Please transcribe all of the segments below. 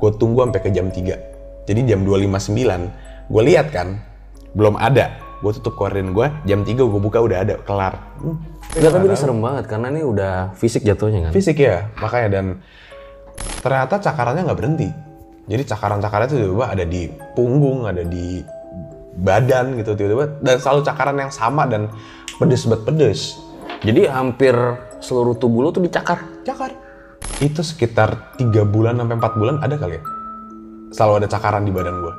gue tunggu sampai ke jam 3 jadi jam 2.59 gue lihat kan belum ada. Gue tutup korden gue jam 3 gue buka udah ada kelar. Hmm, Enggak, tapi ini serem banget karena ini udah fisik jatuhnya kan. fisik ya. Makanya dan ternyata cakarannya nggak berhenti. Jadi cakaran-cakarannya tuh tiba-tiba ada di punggung ada di badan gitu tiba-tiba dan selalu cakaran yang sama dan pedes banget pedes. Jadi hampir seluruh tubuh lo tuh dicakar. cakar itu sekitar tiga bulan sampai 4 bulan ada kali ya selalu ada cakaran di badan gue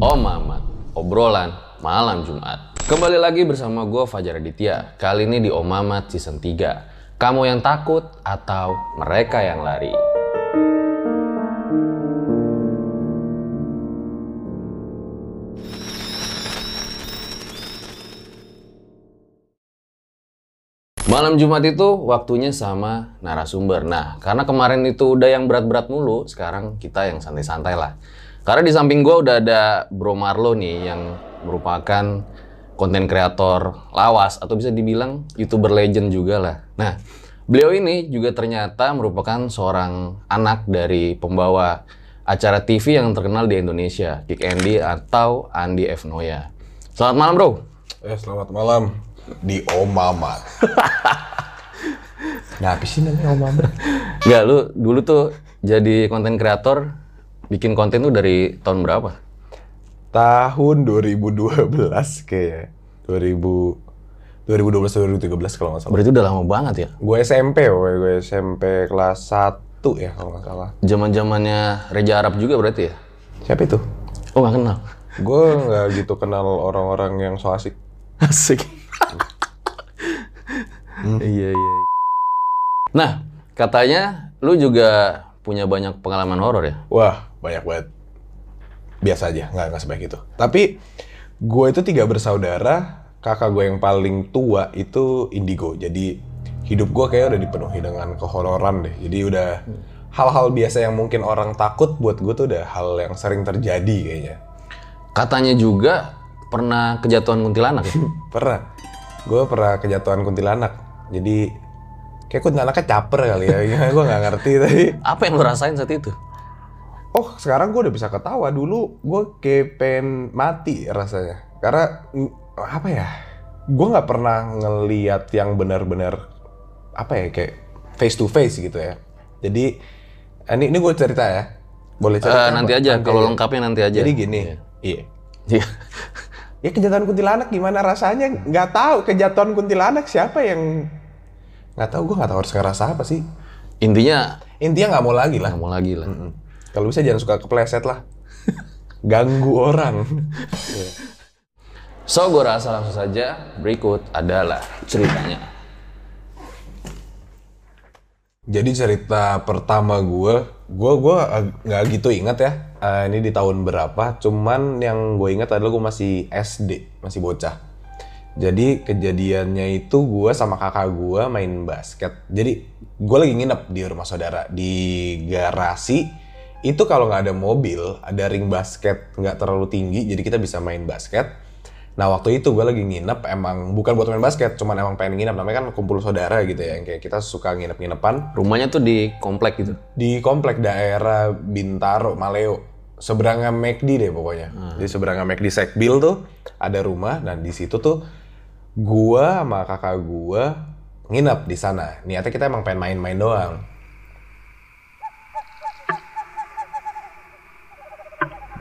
Oh Mamat, obrolan malam Jumat. Kembali lagi bersama gue Fajar Aditya. Kali ini di Om Mamat season 3. Kamu yang takut atau mereka yang lari? Malam Jumat itu waktunya sama narasumber. Nah, karena kemarin itu udah yang berat-berat mulu, sekarang kita yang santai-santai lah. Karena di samping gua udah ada Bro Marlo nih yang merupakan konten kreator lawas atau bisa dibilang youtuber legend juga lah. Nah, beliau ini juga ternyata merupakan seorang anak dari pembawa acara TV yang terkenal di Indonesia, Kick Andy atau Andi F. Noya. Selamat malam bro. Eh, selamat malam di Om Mamat. nah, apa sih namanya Om Mamat? Enggak, lu dulu tuh jadi konten kreator bikin konten tuh dari tahun berapa? Tahun 2012 kayaknya. 2000 2012 2013 kalau nggak salah. Berarti udah lama banget ya. Gue SMP, woy. gue SMP kelas 1 ya kalau nggak salah. Zaman-zamannya Reja Arab juga berarti ya? Siapa itu? Oh nggak kenal. Gue nggak gitu kenal orang-orang yang so asik. Asik. Iya iya. Nah, katanya lu juga punya banyak pengalaman horor ya? Wah, banyak banget. Biasa aja, nggak, nggak sebaik itu. Tapi gue itu tiga bersaudara, kakak gue yang paling tua itu indigo. Jadi hidup gue kayak udah dipenuhi dengan kehororan deh. Jadi udah hal-hal biasa yang mungkin orang takut buat gue tuh udah hal yang sering terjadi kayaknya. Katanya juga pernah kejatuhan kuntilanak ya? Pernah. Gue pernah kejatuhan kuntilanak. Jadi kayak kuntilanaknya caper kali ya. gue nggak ngerti tapi Apa yang lu rasain saat itu? Oh, sekarang gue udah bisa ketawa. Dulu gue kayak pengen mati rasanya. Karena apa ya? Gue nggak pernah ngeliat yang benar-benar apa ya kayak face to face gitu ya. Jadi ini ini gue cerita ya. Boleh cerita? Eh, nanti apa? aja, kalau lengkapnya nanti aja. Jadi gini. Iya. Iya. Iya. Ya kejatuhan kuntilanak gimana rasanya? Nggak tahu kejatuhan kuntilanak siapa yang nggak tahu gue nggak tahu harus ngerasa apa sih. Intinya Intinya nggak mau lagi lah. nggak mau lagi lah. Mm. Kalau bisa jangan suka kepleset lah. Ganggu orang. So, gue rasa langsung saja berikut adalah ceritanya. Jadi cerita pertama gue, gue gue nggak gitu ingat ya. Eh, ini di tahun berapa? Cuman yang gue ingat adalah gue masih SD, masih bocah. Jadi kejadiannya itu gue sama kakak gue main basket. Jadi gue lagi nginep di rumah saudara di garasi. Itu kalau nggak ada mobil, ada ring basket nggak terlalu tinggi, jadi kita bisa main basket. Nah waktu itu gue lagi nginep emang bukan buat main basket, cuman emang pengen nginep namanya kan kumpul saudara gitu ya, yang kayak kita suka nginep-nginepan Rumahnya tuh di komplek gitu. di komplek daerah Bintaro, Maleo. Seberangnya McD deh pokoknya. Di seberangnya McD Sekbil tuh ada rumah dan di situ tuh gua sama kakak gua nginep di sana. Niatnya kita emang pengen main-main doang.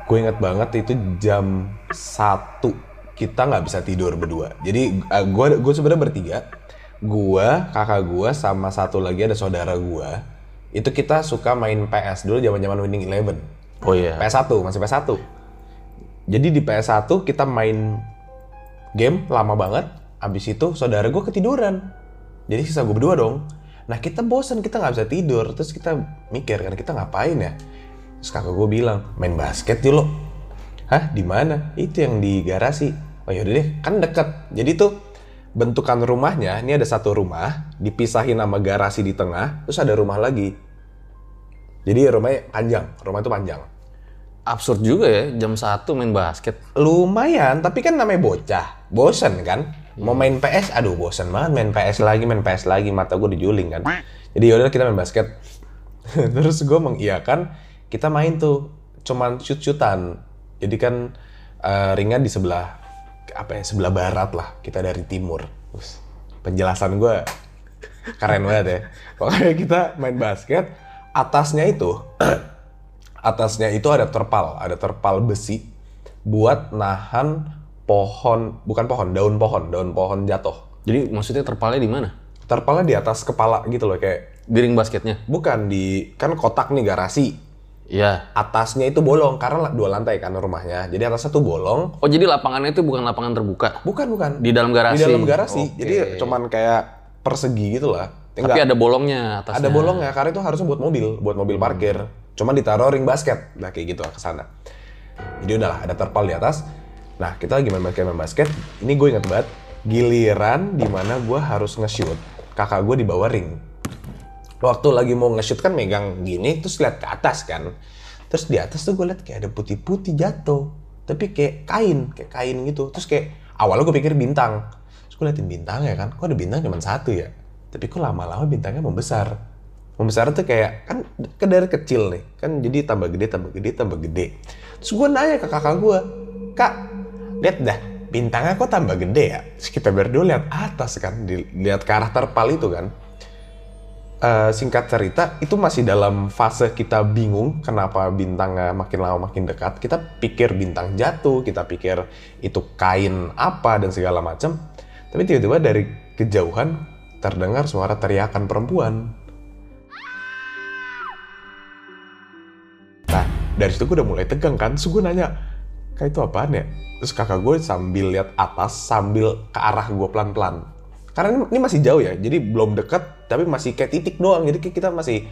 Gue inget banget itu jam 1 kita nggak bisa tidur berdua. Jadi gue gue sebenarnya bertiga, gue, kakak gue sama satu lagi ada saudara gue. Itu kita suka main PS dulu zaman-zaman Winning Eleven. Oh iya. PS1 masih PS1. Jadi di PS1 kita main game lama banget. Abis itu saudara gue ketiduran. Jadi sisa gue berdua dong. Nah kita bosan kita nggak bisa tidur. Terus kita mikir kan kita ngapain ya? Terus kakak gue bilang main basket lo. Hah di mana? Itu yang di garasi. Oh yaudah deh kan deket. Jadi tuh bentukan rumahnya ini ada satu rumah dipisahin sama garasi di tengah. Terus ada rumah lagi. Jadi rumahnya panjang. Rumah itu panjang. Absurd juga ya jam 1 main basket. lumayan tapi kan namanya bocah bosen kan mau main PS aduh bosen banget main PS lagi main PS lagi mata gue dijuling kan jadi yaudah kita main basket terus gue mengiyakan kita main tuh cuman shoot shootan jadi kan eh, ringnya di sebelah apa ya sebelah barat lah kita dari timur Terus, penjelasan gue keren banget ya pokoknya kita main basket atasnya itu atasnya itu ada terpal, ada terpal besi buat nahan pohon, bukan pohon, daun pohon, daun pohon jatuh. Jadi maksudnya terpalnya di mana? Terpalnya di atas kepala gitu loh, kayak Di ring basketnya. bukan di kan kotak nih garasi. Iya. Atasnya itu bolong karena dua lantai kan rumahnya. Jadi atasnya tuh bolong. Oh jadi lapangannya itu bukan lapangan terbuka. Bukan, bukan. Di dalam garasi. Di dalam garasi. Oke. Jadi cuman kayak persegi gitu lah. Tapi ada bolongnya atasnya. Ada bolongnya karena itu harusnya buat mobil, buat mobil parkir. Cuman ditaruh ring basket, nah kayak gitu ke sana. Jadi udahlah ada terpal di atas. Nah kita lagi main basket, main basket. Ini gue inget banget giliran di mana gue harus nge-shoot. Kakak gue di bawah ring. Waktu lagi mau nge-shoot kan megang gini, terus lihat ke atas kan. Terus di atas tuh gue lihat kayak ada putih-putih jatuh. Tapi kayak kain, kayak kain gitu. Terus kayak awalnya gue pikir bintang. Terus gue liatin bintangnya kan, kok ada bintang cuma satu ya? Tapi kok lama-lama bintangnya membesar. Membesar tuh kayak, kan ke dari kecil nih. Kan jadi tambah gede, tambah gede, tambah gede. Terus gue nanya ke kakak gue, Kak, lihat dah, bintangnya kok tambah gede ya? Terus kita berdua lihat atas kan, lihat ke arah terpal itu kan. Eh, singkat cerita, itu masih dalam fase kita bingung kenapa bintangnya makin lama makin dekat. Kita pikir bintang jatuh, kita pikir itu kain apa dan segala macam. Tapi tiba-tiba dari kejauhan terdengar suara teriakan perempuan. Nah, dari situ gue udah mulai tegang kan. Terus gue nanya, kak itu apaan ya? Terus kakak gue sambil lihat atas, sambil ke arah gue pelan-pelan. Karena ini, masih jauh ya, jadi belum deket, tapi masih kayak titik doang. Jadi kita masih,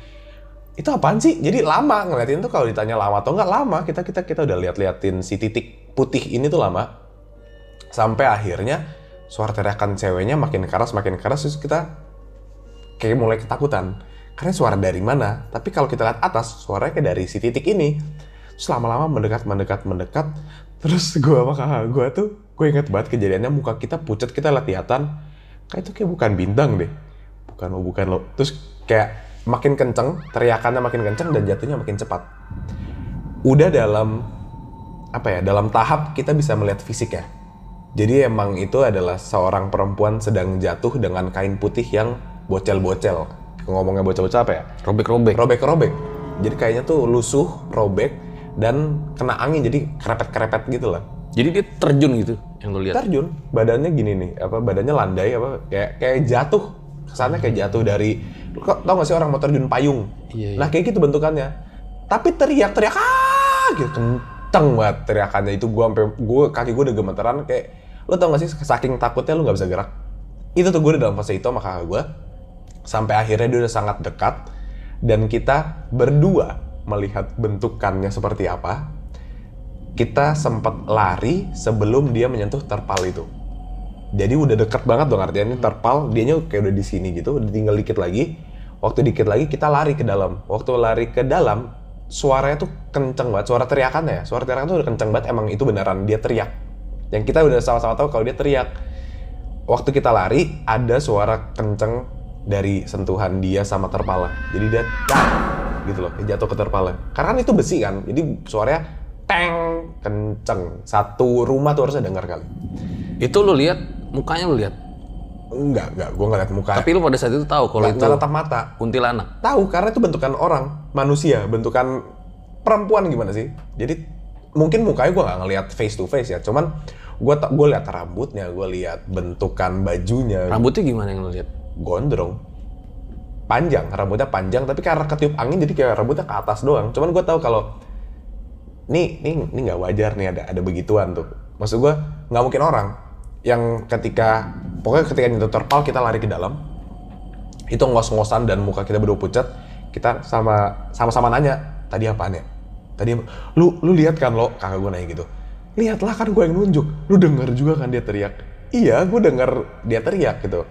itu apaan sih? Jadi lama ngeliatin tuh kalau ditanya lama atau nggak lama, kita kita kita udah lihat-liatin si titik putih ini tuh lama. Sampai akhirnya suara teriakan ceweknya makin keras, makin keras, terus kita kayak mulai ketakutan. Karena suara dari mana? Tapi kalau kita lihat atas, suaranya kayak dari si titik ini. Terus lama-lama mendekat, mendekat, mendekat. Terus gue sama kakak gue tuh, gue inget banget kejadiannya muka kita pucat, kita lihatan. Kayak itu kayak bukan bintang deh. Bukan lo, bukan lo. Terus kayak makin kenceng, teriakannya makin kenceng dan jatuhnya makin cepat. Udah dalam, apa ya, dalam tahap kita bisa melihat fisik ya. Jadi emang itu adalah seorang perempuan sedang jatuh dengan kain putih yang bocel-bocel. Ngomongnya bocel-bocel apa ya? Robek-robek. Robek-robek. Jadi kayaknya tuh lusuh, robek, dan kena angin jadi kerepet-kerepet gitu lah. Jadi dia terjun gitu yang lo lihat. Terjun, badannya gini nih, apa badannya landai apa kayak kayak jatuh. Kesannya kayak jatuh dari kok tau gak sih orang mau terjun payung? Iya, iya. Nah, kayak gitu bentukannya. Tapi teriak-teriak ah gitu kenceng banget teriakannya itu gua sampai gua kaki gua udah gemeteran kayak lu tau gak sih saking takutnya lu nggak bisa gerak. Itu tuh gue udah dalam fase itu sama kakak gue. Sampai akhirnya dia udah sangat dekat dan kita berdua melihat bentukannya seperti apa. Kita sempat lari sebelum dia menyentuh terpal itu. Jadi udah deket banget dong artinya ini terpal, dianya kayak udah di sini gitu, udah tinggal dikit lagi. Waktu dikit lagi kita lari ke dalam. Waktu lari ke dalam, suaranya tuh kenceng banget, suara teriakannya ya. Suara teriakan tuh udah kenceng banget, emang itu beneran dia teriak. Yang kita udah sama-sama tahu kalau dia teriak. Waktu kita lari, ada suara kenceng dari sentuhan dia sama terpalnya. Jadi dia dak gitu loh, dia jatuh ke terpalnya. Karena kan itu besi kan, jadi suaranya teng kenceng. Satu rumah tuh harusnya dengar kali. Itu lo lihat, mukanya lo lihat. Enggak, enggak. Gue nggak liat muka. Tapi lu pada saat itu tahu kalau itu tatap mata. kuntilanak. Tahu karena itu bentukan orang, manusia, bentukan perempuan gimana sih? Jadi mungkin mukanya gue nggak ngelihat face to face ya, cuman gue gue lihat rambutnya, gue lihat bentukan bajunya, Rambutnya gimana yang lu lihat? gondrong, panjang, rambutnya panjang, tapi karena ketiup angin jadi kayak rambutnya ke atas doang. Cuman gue tahu kalau nih nih nih nggak wajar nih ada ada begituan tuh. Maksud gue nggak mungkin orang yang ketika pokoknya ketika nyentuh terpal kita lari ke dalam itu ngos-ngosan dan muka kita berdua pucat kita sama sama-sama nanya tadi apaan ya tadi lu lu lihat kan lo kakak gue nanya gitu. Lihatlah kan gue yang nunjuk. Lu denger juga kan dia teriak. Iya gue denger dia teriak gitu.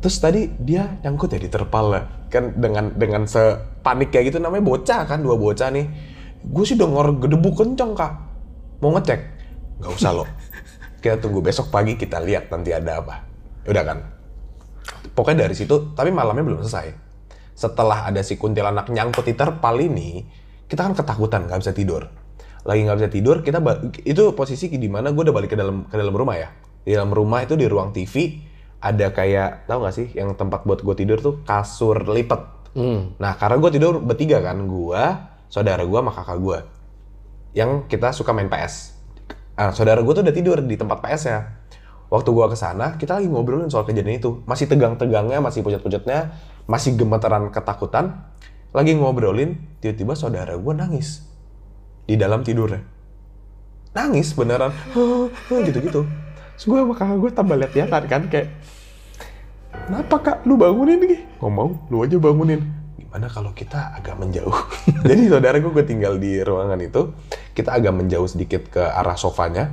Terus tadi dia nyangkut ya terpal lah. Kan dengan dengan sepanik kayak gitu namanya bocah kan dua bocah nih. Gue sih denger gedebu kenceng kak. Mau ngecek? Nggak usah lo. Kita tunggu besok pagi kita lihat nanti ada apa. Udah kan? Pokoknya dari situ tapi malamnya belum selesai. Setelah ada si kuntilanak nyangkut di terpal ini kita kan ketakutan nggak bisa tidur lagi nggak bisa tidur kita itu posisi di mana gue udah balik ke dalam ke dalam rumah ya di dalam rumah itu di ruang TV ada kayak tahu nggak sih yang tempat buat gue tidur tuh kasur lipat Hmm. nah karena gue tidur bertiga kan gue saudara gue sama kakak gue yang kita suka main PS Nah, saudara gue tuh udah tidur di tempat PS ya. Waktu gue ke sana, kita lagi ngobrolin soal kejadian itu. Masih tegang-tegangnya, masih pucat-pucatnya, masih gemetaran ketakutan. Lagi ngobrolin, tiba-tiba saudara gue nangis di dalam tidurnya. Nangis beneran, gitu-gitu. Terus gue sama kakak gue tambah lihat-lihatan kan kayak, kenapa kak, lu bangunin nih? Ngomong, lu aja bangunin. Gimana kalau kita agak menjauh? Jadi saudara gue, gue tinggal di ruangan itu, kita agak menjauh sedikit ke arah sofanya.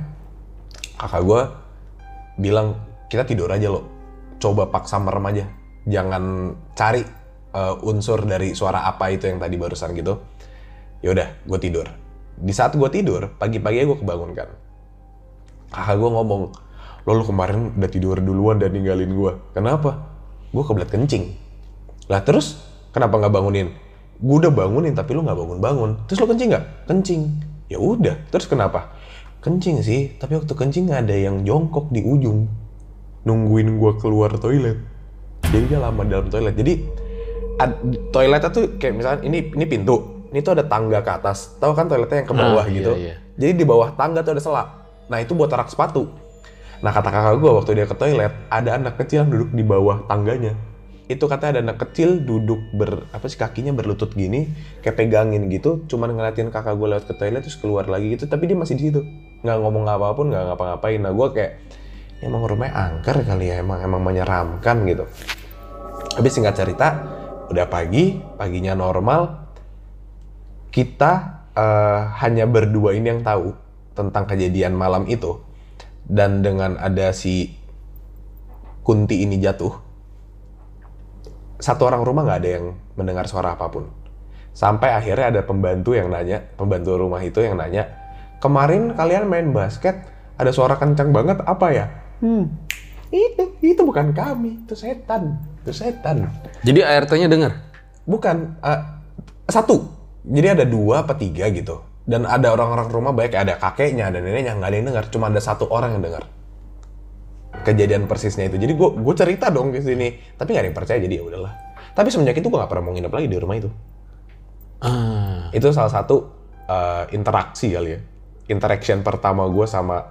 Kakak gue bilang, kita tidur aja lo. Coba paksa merem aja. Jangan cari eh, unsur dari suara apa itu yang tadi barusan gitu. Yaudah, gue tidur. Di saat gue tidur, pagi-pagi gue kebangunkan. Kakak gue ngomong, lo lu kemarin udah tidur duluan dan ninggalin gue. Kenapa? Gue kebelet kencing. Lah terus, kenapa nggak bangunin? Gue udah bangunin tapi lu nggak bangun-bangun. Terus lo kencing nggak? Kencing. Ya udah. Terus kenapa? Kencing sih, tapi waktu kencing ada yang jongkok di ujung. Nungguin gue keluar toilet. Jadi dia lama dalam toilet. Jadi ad- toiletnya tuh kayak misalnya ini ini pintu. Ini tuh ada tangga ke atas. Tahu kan toiletnya yang ke bawah Ah, iya, gitu. iya. Jadi di bawah tangga tuh ada selak. Nah itu buat rak sepatu. Nah kata kakak gue waktu dia ke toilet, ada anak kecil yang duduk di bawah tangganya. Itu katanya ada anak kecil duduk ber apa sih kakinya berlutut gini, kayak pegangin gitu, cuman ngeliatin kakak gue lewat ke toilet terus keluar lagi gitu, tapi dia masih di situ, nggak ngomong apa pun, nggak ngapa-ngapain. Nah gue kayak "Ya, emang rumahnya angker kali ya, emang emang menyeramkan gitu. Habis singkat cerita, udah pagi, paginya normal, kita eh, hanya berdua ini yang tahu tentang kejadian malam itu. Dan dengan ada si Kunti ini jatuh satu orang rumah nggak ada yang mendengar suara apa pun. Sampai akhirnya ada pembantu yang nanya pembantu rumah itu yang nanya kemarin kalian main basket ada suara kencang banget apa ya? Hmm itu itu bukan kami itu setan itu setan Jadi ART-nya dengar. Bukan eh, satu. Jadi ada dua apa tiga gitu. Dan ada orang-orang rumah baik ada kakeknya, ada neneknya nggak ada yang dengar. Cuma ada satu orang yang dengar. Kejadian persisnya itu. Jadi gue gue cerita dong ke sini. Tapi nggak ada yang percaya jadi ya udahlah. Tapi semenjak itu gue nggak pernah mau nginep lagi di rumah itu. Ah. Itu salah satu eh, interaksi kali ya. Interaction pertama gue sama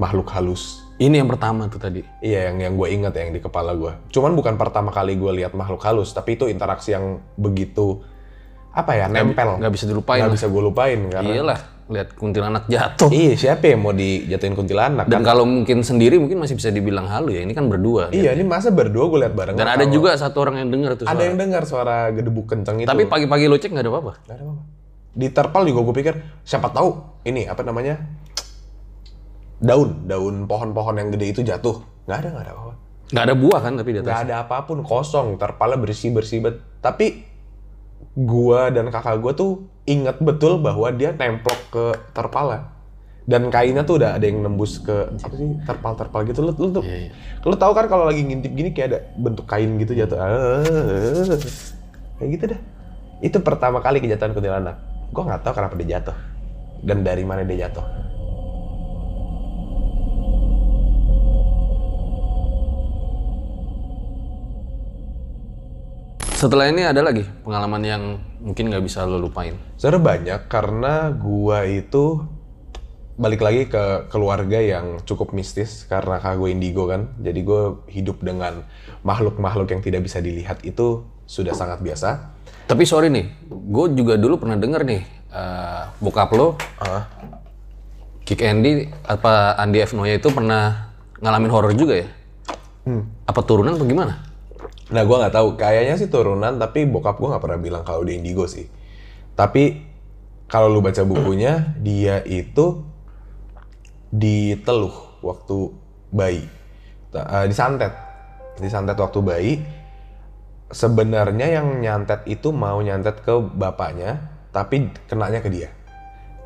makhluk halus. Ini yang pertama tuh tadi. Iya, yang yang gue inget yang di kepala gue. Cuman bukan pertama kali gue lihat makhluk halus, tapi itu interaksi yang begitu apa ya nempel. nggak bisa dilupain Nggak lah. bisa gue lupain karena. Iyalah, lihat kuntilanak jatuh. Iya, siapa yang mau dijatuhin kuntilanak? Dan kan? kalau mungkin sendiri mungkin masih bisa dibilang halu ya. Ini kan berdua. Iya, ini masa berdua gue lihat bareng. Dan ada juga satu orang yang dengar tuh ada suara. yang dengar suara gedebuk kenceng itu. Tapi pagi-pagi lo cek nggak ada apa-apa. Nggak ada apa-apa. Di terpal juga gue pikir siapa tahu ini apa namanya daun daun pohon-pohon yang gede itu jatuh. Nggak ada nggak ada apa-apa. Nggak ada buah kan tapi di atas. nggak ada apa pun kosong terpalnya bersih bersih bet. Tapi gua dan kakak gua tuh ingat betul bahwa dia nemplok ke terpalnya dan kainnya tuh udah ada yang nembus ke apa sih terpal terpal gitu. Lu lu tuh Iya, iya. lu tahu kan kalau lagi ngintip gini kayak ada bentuk kain gitu jatuh. Ah, kayak gitu dah. Itu pertama kali kejatuhan kuntilanak. Gua nggak tahu kenapa dia jatuh. Dan dari mana dia jatuh Setelah ini ada lagi pengalaman yang mungkin nggak bisa lo lupain. Sebenarnya banyak karena gua itu balik lagi ke keluarga yang cukup mistis karena kakak gue indigo kan. Jadi gue hidup dengan makhluk-makhluk yang tidak bisa dilihat itu sudah sangat biasa. Tapi sorry nih, gue juga dulu pernah denger nih, eh, bokap lo, Kick Andy, apa Andi F. Noya itu pernah ngalamin horor juga ya? Apa turunan apa gimana? Nah gue nggak tahu, kayaknya sih turunan tapi bokap gue nggak pernah bilang kalau dia indigo sih. Tapi kalau lu baca bukunya, dia itu diteluh waktu bayi, eh, disantet, disantet waktu bayi. Sebenarnya yang nyantet itu mau nyantet ke bapaknya, tapi kenanya ke dia.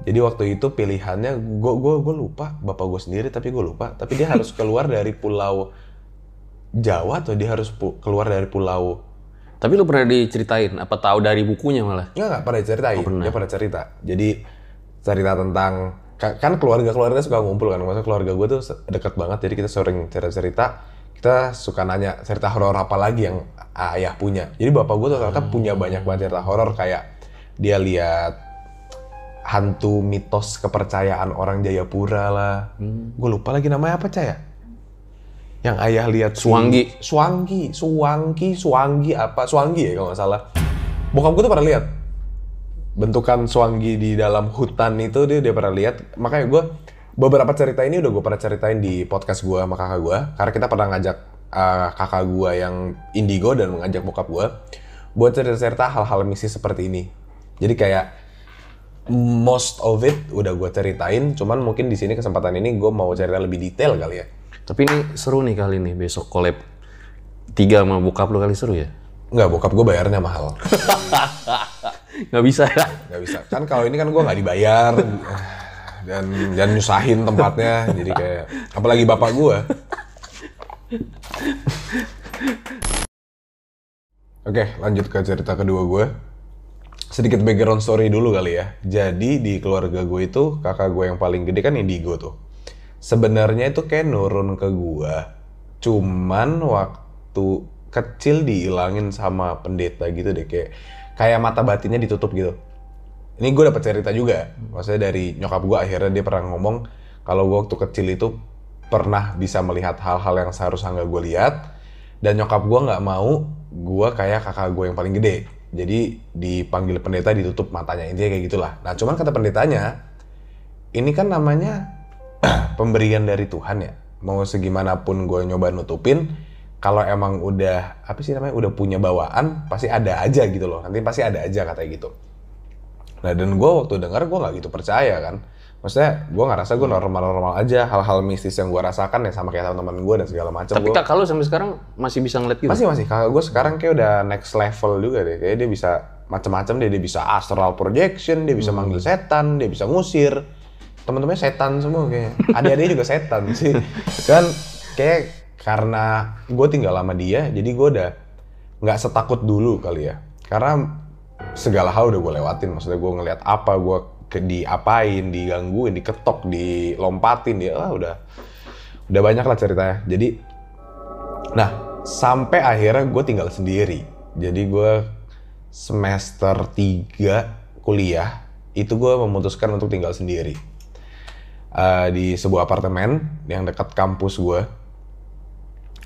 Jadi waktu itu pilihannya, gue gue lupa, bapak gue sendiri tapi gue lupa. Tapi dia harus keluar dari pulau Jawa atau dia harus keluar dari pulau Tapi lo pernah diceritain, apa tahu dari bukunya malah? Nggak, nggak pernah ceritain. Oh, pernah. Dia pernah cerita. Jadi cerita tentang ka- kan keluarga-keluarga suka ngumpul kan. Maksudnya keluarga gue tuh deket banget. Jadi kita sering cerita-cerita. Kita suka nanya cerita horor apa lagi yang ayah punya. Jadi bapak gue tuh ternyata punya banyak banget cerita horor kayak dia lihat hantu mitos kepercayaan orang Jayapura lah. Gue lupa lagi namanya apa Caya? Yang ayah lihat Suwangi. Suwangi, Suwangi, Suwangi apa? Suwangi ya kalau nggak salah. Bokap gue tuh pernah lihat bentukan Suwangi di dalam hutan itu dia dia pernah lihat. Makanya gue beberapa cerita ini udah gue pernah ceritain di podcast gue sama kakak gue. Karena kita pernah ngajak uh, kakak gue yang indigo dan mengajak bokap gue buat cerita-cerita hal-hal mistis seperti ini. Jadi kayak most of it udah gue ceritain. Cuman mungkin di sini kesempatan ini gue mau cerita lebih detail kali ya. Tapi ini seru nih kali nih, besok collab tiga sama bokap lo kali seru ya? Nggak, bokap gue bayarnya mahal. Nggak bisa ya? nggak bisa. Kan kalau ini kan gue nggak dibayar. Dan dan nyusahin tempatnya. Jadi kayak apalagi bapak gue oke lanjut ke cerita kedua gue sedikit background story dulu kali ya. Jadi di keluarga gue itu kakak gue yang paling gede kan indigo tuh sebenarnya itu kayak nurun ke gue cuman waktu kecil dihilangin sama pendeta gitu deh kayak kayak mata batinnya ditutup gitu. Ini gue dapet cerita juga. Maksudnya dari nyokap gue akhirnya dia pernah ngomong kalau gue waktu kecil itu pernah bisa melihat hal-hal yang seharusnya nggak gue lihat dan nyokap gue nggak mau gue kayak kakak gue yang paling gede. Jadi dipanggil pendeta ditutup matanya. Intinya kayak gitulah. Nah cuman kata pendetanya ini kan namanya pemberian dari Tuhan ya mau segimanapun gue nyoba nutupin kalau emang udah apa sih namanya udah punya bawaan pasti ada aja gitu loh nanti pasti ada aja katanya gitu Nah dan gue waktu denger gue nggak gitu percaya kan. Maksudnya gue ngerasa gue normal-normal aja hal-hal mistis yang gue rasakan ya sama kayak teman-teman gue dan segala macam. Tapi Gua- lo sampai sekarang masih bisa ngeliat gitu? masih masih kakak gue sekarang kayak udah next level juga deh. Kayak dia bisa macam-macam deh. Dia bisa astral projection, dia bisa manggil setan, dia bisa ngusir. Teman-temannya setan semua kayaknya. Adik-adiknya juga setan sih. Dan kayak karena gue tinggal sama dia, jadi gue udah nggak setakut dulu kali ya. Karena segala hal udah gue lewatin. Maksudnya gue ngeliat apa, gue ke diapain, digangguin, diketok, dilompatin, dia ah, udah udah banyak lah ceritanya. Jadi Nah, sampai akhirnya gue tinggal sendiri. Jadi gue semester 3 kuliah, itu gue memutuskan untuk tinggal sendiri. Eh, di sebuah apartemen yang dekat kampus gue.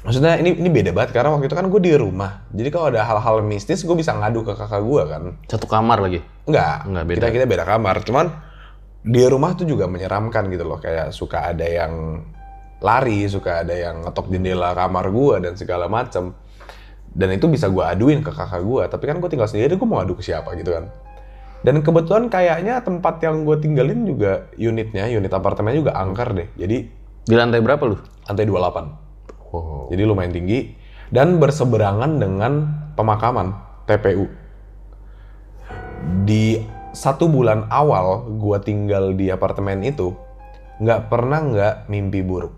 Maksudnya ini ini beda banget karena waktu itu kan gue di rumah. Jadi kalau ada hal-hal mistis gue bisa ngadu ke kakak gue kan. Satu kamar lagi? Enggak, Enggak, beda. kita kita beda kamar. Cuman di rumah tuh juga menyeramkan gitu loh. Kayak suka ada yang lari, suka ada yang ngetok jendela kamar gua dan segala macam. Dan itu bisa gua aduin ke kakak gua. Tapi kan gue tinggal sendiri, gue mau adu ke siapa gitu kan. Dan kebetulan kayaknya tempat yang gue tinggalin juga unitnya, unit apartemennya juga angker deh. Jadi Di lantai berapa lu? lantai 28. Wow. Jadi lumayan tinggi dan berseberangan dengan pemakaman TPU. Di satu bulan awal gua tinggal di apartemen itu nggak pernah nggak mimpi buruk.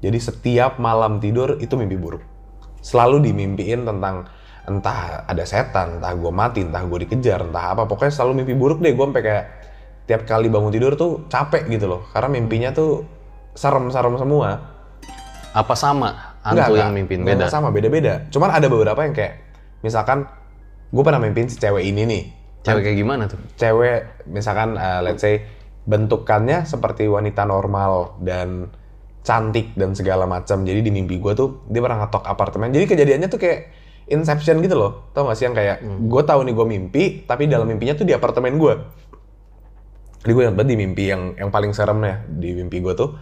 Jadi setiap malam tidur itu mimpi buruk. Selalu dimimpiin tentang entah ada setan, entah gua mati, entah gua dikejar, entah apa. Pokoknya selalu mimpi buruk deh. Gua sampai kayak tiap kali bangun tidur tuh capek gitu loh. Karena mimpinya tuh serem-serem semua. Apa sama hantu yang mimpin? Beda? sama, beda-beda. Cuman ada beberapa yang kayak, misalkan gue pernah mimpin si cewek ini nih. Cewek kayak gimana tuh? Cewek, misalkan uh, let's say bentukannya seperti wanita normal dan cantik dan segala macam. Jadi di mimpi gue tuh dia pernah ngetok apartemen. Jadi kejadiannya tuh kayak Inception gitu loh. Tau gak sih yang kayak gue tahu nih gue mimpi, tapi dalam mimpinya tuh di apartemen gue. Jadi gue ingat banget di mimpi yang yang paling serem ya di mimpi gue tuh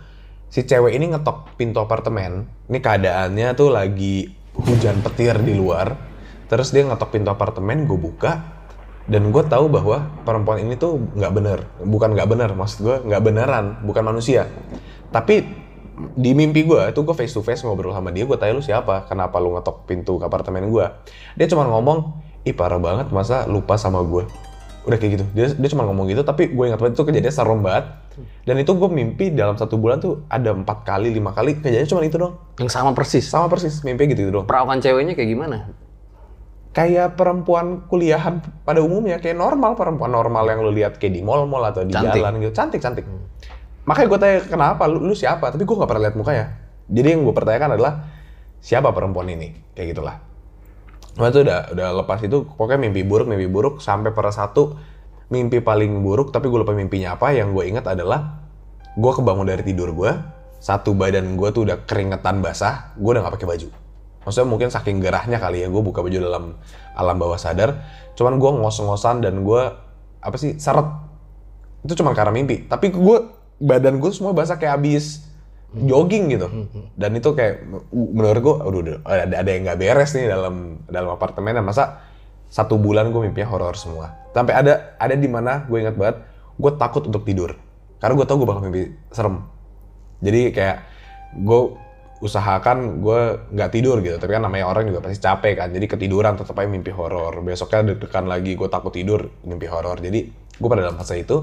si cewek ini ngetok pintu apartemen. Ini keadaannya tuh lagi hujan petir di luar. Terus dia ngetok pintu apartemen, gue buka dan gue tahu bahwa perempuan ini tuh nggak bener, bukan nggak bener, maksud gue nggak beneran, bukan manusia. Tapi di mimpi gue itu gue face to face ngobrol sama dia, gue tanya lu siapa, kenapa lu ngetok pintu ke apartemen gue? Dia cuma ngomong, ih parah banget masa lupa sama gue udah kayak gitu. Dia dia cuma ngomong gitu tapi gue ingat banget itu kejadian serem banget. Dan itu gue mimpi dalam satu bulan tuh ada empat kali lima kali kejadian cuma itu dong Yang sama persis. sama persis mimpi gitu, gitu dong Perawakan ceweknya kayak gimana? kayak perempuan kuliahan pada umumnya kayak normal perempuan normal yang lu lihat kayak di mall-mall atau di Cantik. jalan gitu. Cantik cantik makanya gue tanya kenapa? Lu, lu siapa? Tapi gue nggak pernah lihat mukanya. Jadi yang gue pertanyakan adalah siapa perempuan ini? Kayak gitulah. Nah itu udah udah lepas itu pokoknya mimpi buruk mimpi buruk sampai pada satu mimpi paling buruk tapi gue lupa mimpinya apa yang gue ingat adalah gue kebangun dari tidur gue satu badan gue tuh udah keringetan basah gue udah nggak pakai baju. Maksudnya mungkin saking gerahnya kali ya gue buka baju dalam alam bawah sadar cuman gue ngos-ngosan dan gue apa sih seret. Itu cuma karena mimpi. Tapi gue badan gue semua basah kayak habis jogging gitu. Dan itu kayak menurut gue aduh ada ada yang nggak beres nih dalam dalam apartemen masa satu bulan gue mimpinya horor semua. Sampai ada ada di mana gue ingat banget gue takut untuk tidur. Karena gue tau gue bakal mimpi serem. Jadi kayak gue usahakan gue nggak tidur gitu. Tapi kan namanya orang juga pasti capek kan. Jadi ketiduran tetap aja mimpi horor. Besoknya deg-degan lagi gue takut tidur mimpi horor. Jadi gue pada dalam fase itu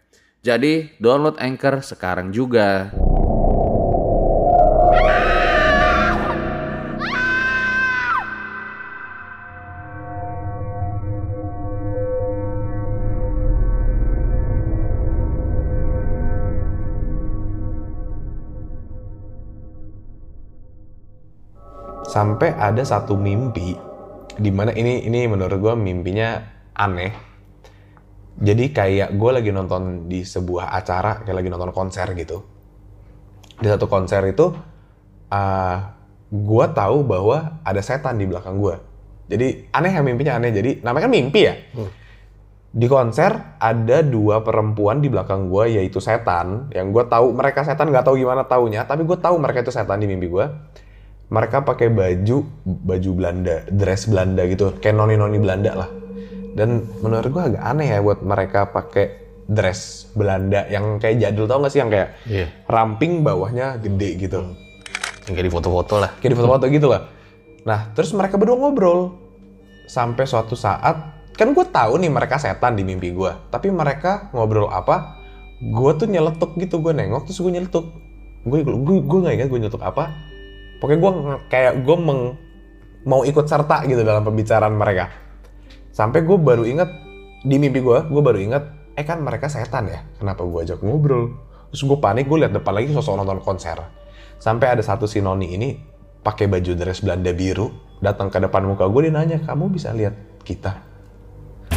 Jadi download Anchor sekarang juga. sampai ada satu mimpi di mana ini ini menurut gue mimpinya aneh jadi kayak gue lagi nonton di sebuah acara kayak lagi nonton konser gitu. Di satu konser itu uh, gue tahu bahwa ada setan di belakang gue. Jadi aneh ya mimpinya aneh. Jadi namanya kan mimpi ya. Di konser ada dua perempuan di belakang gue yaitu setan. Yang gue tahu mereka setan nggak tahu gimana taunya. Tapi gue tahu mereka itu setan di mimpi gue. Mereka pakai baju baju Belanda dress Belanda gitu. Kayak noni noni Belanda lah dan menurut gue agak aneh ya buat mereka pakai dress Belanda yang kayak jadul tau gak sih yang kayak Iya. ramping bawahnya gede gitu Yang kayak di foto-foto lah. kayak di foto-foto gitu lah. Nah, terus mereka berdua ngobrol. Sampai suatu saat, kan gue tahu nih mereka setan di mimpi gue. Tapi mereka ngobrol apa, gue tuh nyeletuk gitu. Gue nengok, terus gue nyeletuk. Gue gue gue nggak ingat gue nyeletuk apa. Pokoknya gue kayak gue meng- mau ikut serta gitu dalam pembicaraan mereka. Sampai gue baru inget, di mimpi gue, gue baru inget, eh kan mereka setan ya, kenapa gue ajak ngobrol? Terus gue panik, gue liat depan lagi sosok nonton konser. Sampai ada satu si Noni ini pakai baju dress Belanda biru, datang ke depan muka gue, dia nanya, kamu bisa lihat kita?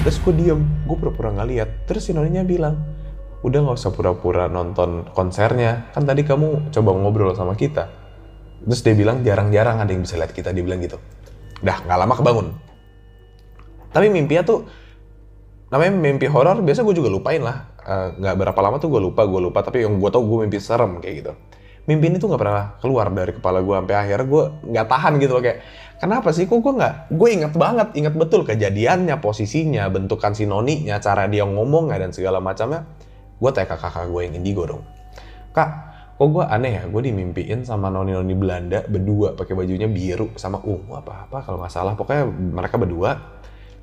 Terus gue diem, gue pura-pura nggak lihat. Terus si Noninya bilang, udah nggak usah pura-pura nonton konsernya, kan tadi kamu coba ngobrol sama kita. Terus dia bilang, jarang-jarang ada yang bisa lihat kita, dia bilang gitu. Dah, nggak lama kebangun. Tapi mimpinya tuh namanya mimpi horor biasa gue juga lupain lah. Eh, nggak berapa lama tuh gue lupa gue lupa. Tapi yang gue tau gue mimpi serem kayak gitu. Mimpi ini tuh nggak pernah keluar dari kepala gue sampai akhirnya gue nggak tahan gitu loh kayak kenapa sih? Kok gue nggak gue inget banget inget betul kejadiannya posisinya bentukan si noninya cara dia ngomongnya dan segala macamnya. Gue tanya ke kakak gue yang indigo dong kak kok gue aneh ya? Gue dimimpiin sama noni-noni Belanda berdua pakai bajunya biru sama ungu apa apa kalau nggak salah. Pokoknya mereka berdua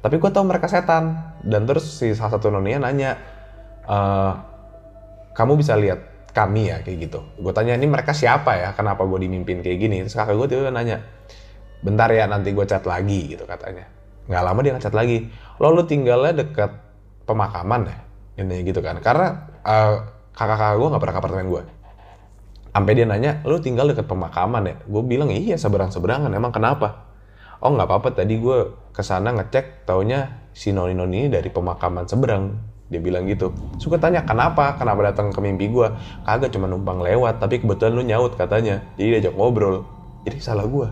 tapi gue tahu mereka setan. Dan terus si salah satu noninya nanya "Eh, kamu bisa lihat kami ya? Kayak gitu. Gue tanya ini mereka siapa ya? Kenapa gue dimimpin kayak gini? Terus kakak gue tiba nanya bentar ya nanti gue chat lagi gitu katanya. Nggak lama dia ngechat lagi. Lo lu tinggalnya dekat pemakaman ya? Ini gitu kan. Karena eh, kakak-kakak gue nggak pernah ke apartemen gue sampai dia nanya lu tinggal dekat pemakaman ya? Gue bilang iya seberang seberangan emang kenapa oh nggak apa-apa tadi gue ke sana ngecek taunya si noni noni ini dari pemakaman seberang. Dia bilang gitu. Suka tanya kenapa? Kenapa datang ke mimpi gue kagak cuma numpang lewat tapi kebetulan lu nyaut katanya. Jadi diajak ngobrol. Jadi salah gue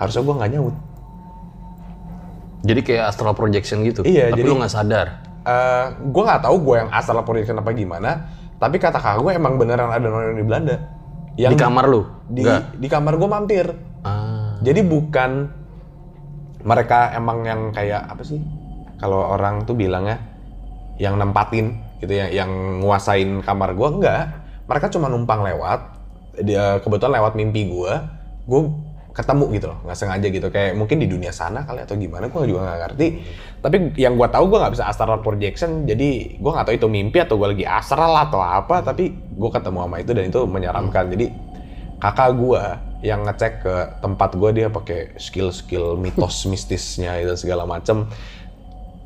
harusnya gue nggak nyaut. Jadi kayak astral projection gitu. Iya, Tapi jadi- lu nggak sadar. Eh, gue nggak tahu gue yang asal projection apa gimana tapi kata kakak gue emang beneran ada noni di Belanda. Di kamar lu? di, di kamar gue mampir. Ah. Jadi bukan mereka emang yang kayak apa sih? Kalau orang tuh bilangnya yang nempatin gitu ya, yang nguasain kamar gua enggak. Mereka cuma numpang lewat. Dia kebetulan lewat mimpi gua, gua ketemu gitu loh, nggak sengaja gitu. Kayak mungkin di dunia sana kali atau gimana, gua juga nggak ngerti. Tapi yang gua tahu gua nggak bisa astral projection, jadi gua nggak tahu itu mimpi atau gua lagi astral atau apa. Tapi gua ketemu sama itu dan itu menyeramkan. Jadi kakak gua yang ngecek ke tempat gua dia pakai skill-skill mitos mistisnya itu segala macem.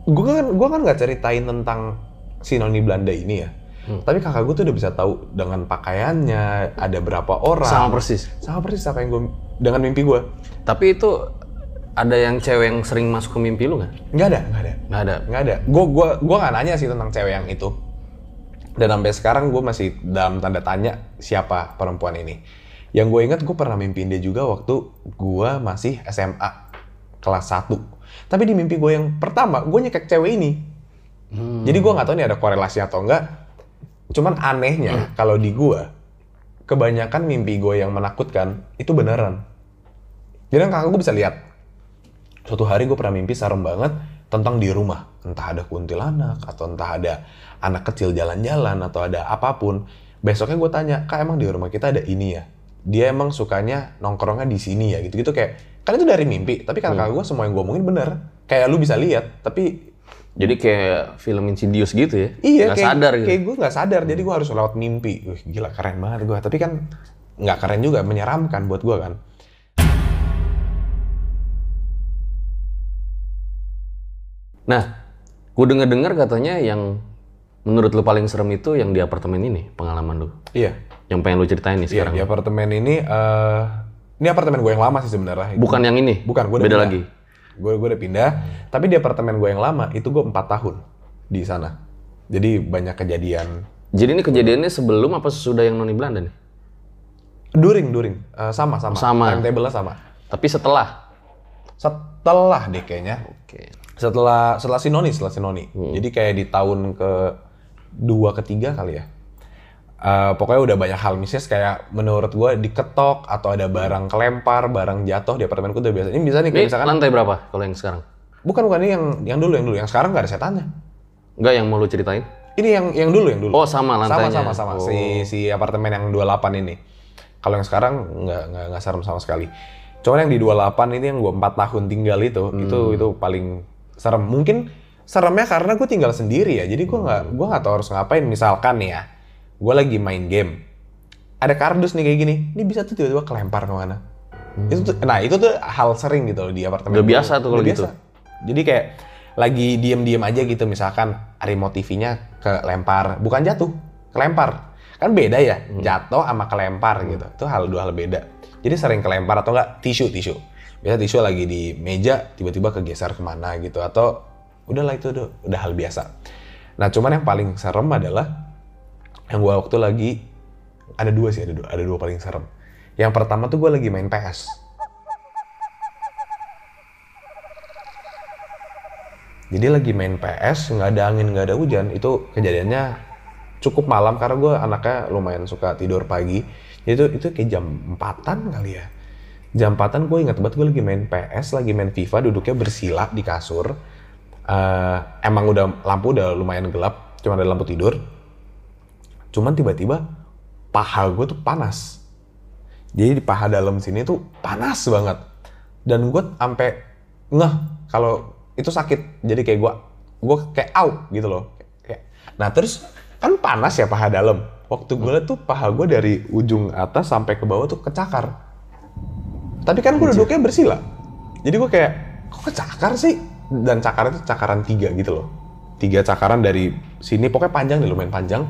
Gua kan gua kan nggak ceritain tentang si noni Belanda ini ya. Tapi kakak gua tuh udah bisa tahu dengan pakaiannya ada berapa orang. Sama persis. sama persis apa yang gua dengan mimpi gua. Tapi itu ada yang cewek yang sering masuk ke mimpi lu nggak? nggak ada nggak ada. Nggak ada. nggak ada. Gua gua gua nggak nanya sih tentang cewek yang itu. Dan sampai sekarang gue masih dalam tanda tanya siapa perempuan ini yang gue ingat gue pernah mimpiin dia juga waktu gue masih SMA kelas 1 tapi di mimpi gue yang pertama gue nyekek cewek ini. Jadi gue nggak tahu nih ada korelasi atau enggak cuman anehnya kalau di gue kebanyakan mimpi gue yang menakutkan itu beneran. Jadi kan kakak gue bisa lihat suatu hari gue pernah mimpi serem banget tentang di rumah. Entah ada kuntilanak atau entah ada anak kecil jalan-jalan atau ada apa pun. Besoknya gue tanya kak emang di rumah kita ada ini ya dia emang sukanya nongkrongnya di sini ya gitu-gitu. Kayak kan itu dari mimpi tapi kata kakak gue semua yang gue omongin bener. Kayak lu bisa lihat tapi Jadi kayak film Insidious gitu ya? iya Nggak kayak, sadar gitu. kayak gue nggak sadar jadi gue harus lewat mimpi. Wih, gila keren banget gue tapi kan nggak keren juga menyeramkan buat gue kan? Nah, gue denger-dengar katanya yang menurut lu paling serem itu yang di apartemen ini, pengalaman lu. iya Yang pengen lu ceritain nih iya sekarang. di apartemen ini eh ini apartemen gue yang lama sih sebenarnya Bukan yang ini? Bukan, gue udah Beda pindah. lagi? Gue gue udah pindah, tapi di apartemen gue yang lama itu gue empat tahun di sana. Jadi banyak kejadian. Jadi ini kejadiannya sebelum apa sesudah yang noni Belanda nih? During, during, Eh, sama, sama. Sama. Timetable-nya sama. Tapi setelah? Setelah deh kayaknya. Oke. Setelah setelah si Noni, setelah si Noni. Hmm. Jadi kayak di tahun ke dua ketiga kali ya. Eh, pokoknya udah banyak hal mistis kayak menurut gue diketok atau ada barang kelempar, barang jatuh di apartemenku udah biasa. Ini bisa nih kayak Ini misalkan lantai berapa kalau yang sekarang? bukan bukan ini yang yang dulu yang dulu yang sekarang nggak ada setannya. Enggak yang mau lu ceritain? Ini yang yang dulu yang dulu. Oh sama lantainya? Sama sama sama Oh. si si apartemen yang 28 ini. Kalau yang sekarang nggak nggak nggak serem sama sekali. Cuman yang di 28 ini yang gue 4 tahun tinggal itu itu Hmm. itu paling serem. Mungkin seremnya karena gue tinggal sendiri ya. Jadi gue nggak gue nggak tahu harus ngapain. Misalkan nih ya, gue lagi main game. Ada kardus nih kayak gini. Ini bisa tuh tiba-tiba kelempar ke mana. Itu tuh, nah itu tuh hal sering gitu loh di apartemen. Hmm. Udah biasa tuh kalau gitu. biasa. Jadi kayak lagi diem-diem aja gitu misalkan remote TV-nya kelempar, bukan jatuh, kelempar. Kan beda ya, Hmm. jatuh sama kelempar gitu. Itu hal dua hal beda. Jadi sering kelempar atau enggak tisu tisu. Biasa tisu lagi di meja tiba-tiba kegeser ke mana gitu atau udahlah itu udah, udah hal biasa. Nah cuman yang paling serem adalah yang gua waktu lagi ada dua sih ada dua ada dua paling serem. Yang pertama tuh gue lagi main PS. Jadi lagi main PS, nggak ada angin, nggak ada hujan. Itu kejadiannya cukup malam karena gue anaknya lumayan suka tidur pagi. Itu itu kayak jam empatan kali ya. Jam empatan gue ingat banget gue lagi main PS, lagi main FIFA, duduknya bersila di kasur. Eh, emang udah lampu udah lumayan gelap, cuma ada lampu tidur. Cuman tiba-tiba paha gue tuh panas. Jadi di paha dalam sini tuh panas banget. Dan gue sampai ngeh kalau itu sakit. Jadi kayak gue gue kayak au gitu loh. Nah terus kan panas ya paha dalam. Waktu gue liat tuh paha gue dari ujung atas sampai ke bawah tuh kecakar. Tapi kan gue duduknya bersila. Jadi gue kayak, kok kecakar sih? Dan cakar itu cakaran tiga gitu loh. Tiga cakaran dari sini, pokoknya panjang deh, lumayan panjang.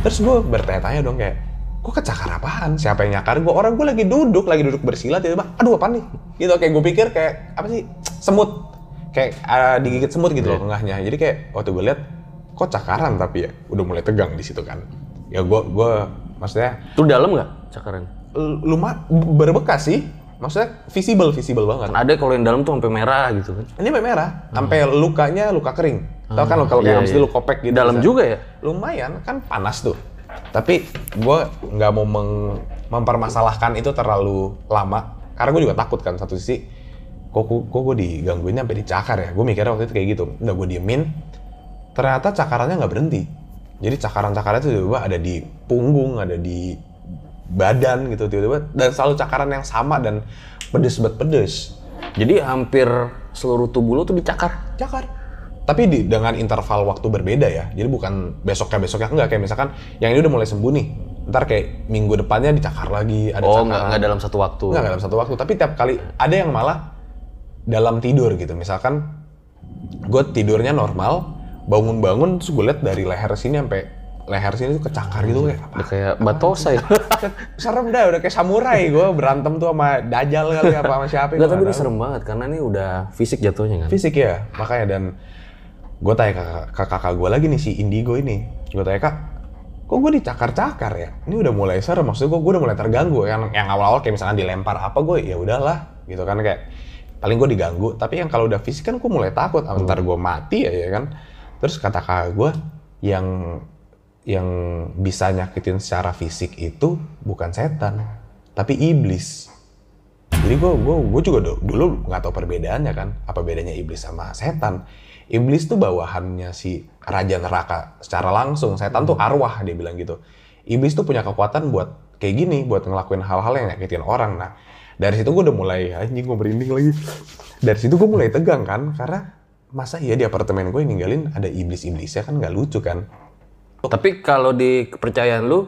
Terus gue bertanya-tanya dong kayak, kok kecakar apaan? Siapa yang nyakar gue? Orang gue lagi duduk, lagi duduk bersila, tiba-tiba, aduh apa nih? Gitu, kayak gue pikir kayak, apa sih? Semut. Kayak ah, digigit semut gitu loh tengahnya. Jadi kayak, waktu gue lihat, kok cakaran tapi ya? Udah mulai tegang di situ kan. Ya gue, gue maksudnya, Itu dalam nggak cakaran? lumayan berbekas sih. Maksudnya visible, visible banget. Kan ada kalau yang dalam tuh sampai merah gitu kan. Ini sampai merah, sampai lukanya luka kering. Tahu kan kalau iya, kayak iya. lu kopek gitu. Dalam bisa. juga ya? Lumayan, kan panas tuh. Tapi gue nggak mau meng- mempermasalahkan itu terlalu lama. Karena gue juga takut kan satu sisi. Kok, kok, kok gue digangguinnya sampai dicakar ya? Gue mikirnya waktu itu kayak gitu. Udah gue diemin. Ternyata cakarannya nggak berhenti. Jadi cakaran-cakarannya tuh tiba-tiba ada di punggung, ada di badan gitu tiba-tiba. Dan selalu cakaran yang sama dan pedes bet pedes. Jadi hampir seluruh tubuh lo tuh dicakar. cakar. Tapi di, dengan interval waktu berbeda ya. Jadi bukan besoknya besoknya enggak kayak misalkan yang ini udah mulai sembuh nih. Ntar kayak minggu depannya dicakar lagi, ada oh, nggak nggak dalam satu waktu. Enggak, nggak dalam satu waktu. Tapi tiap kali ada yang malah dalam tidur gitu. Misalkan gue tidurnya normal, bangun-bangun terus gue liat dari leher sini sampai leher sini tuh kecakar gitu kayak apa? Udah kayak batosa ya. Serem dah, udah kayak samurai gue berantem tuh sama dajal kali apa sama siapa. Nggak, tapi ini serem banget karena ini udah fisik jatuhnya kan. fisik ya makanya dan gue tanya ke, kakak gue lagi nih si Indigo ini. Gue tanya kak kok gue dicakar-cakar ya? Ini udah mulai serem maksudnya gue gue udah mulai terganggu. Yang yang awal-awal kayak misalkan dilempar apa gue ya udahlah gitu kan kayak paling gue diganggu. Tapi yang kalau udah fisik kan gue mulai takut ah, ntar gue mati ya, ya kan. Terus kata kakak gue yang yang bisa nyakitin secara fisik itu bukan setan tapi iblis. Jadi gue gue gue juga du- dulu nggak tahu perbedaannya kan apa bedanya iblis sama setan iblis tuh bawahannya si raja neraka secara langsung setan tuh arwah dia bilang gitu iblis tuh punya kekuatan buat kayak gini buat ngelakuin hal-hal yang nyakitin orang nah dari situ gue udah mulai anjing gue merinding lagi dari situ gue mulai tegang kan karena masa iya di apartemen gue ninggalin ada iblis-iblisnya kan nggak lucu kan Tapi kalau di kepercayaan lu,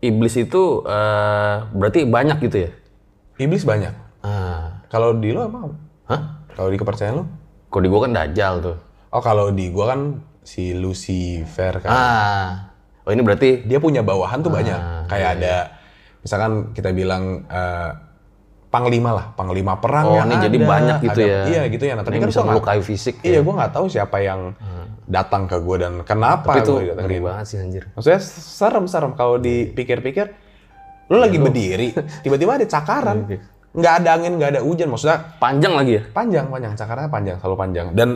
iblis itu eh, berarti banyak gitu ya? iblis banyak Ah. kalau di lo emang Hah? kalau di kepercayaan lo Kalau di gua kan dajjal tuh. Oh kalau di gue kan si Lucifer kan Ah. Oh ini berarti dia punya bawahan tuh Ah, banyak. Kayak iya, ada misalkan kita bilang eh, panglima lah, panglima perang Oh, yang ini jadi ada, banyak gitu ada- ya. Iya gitu ya. Nah, tapi Ini kan bisa gua melukai fisik ya. Iya, gue nggak tahu siapa yang datang ke gue dan kenapa tapi itu gue ngeri banget sih anjir. Maksudnya serem-serem kalau dipikir-pikir, lu lagi berdiri, tiba-tiba ada cakaran, Iya, nggak ada angin, nggak ada hujan, maksudnya Panjang lagi ya? panjang, panjang, cakarannya panjang, selalu panjang. Dan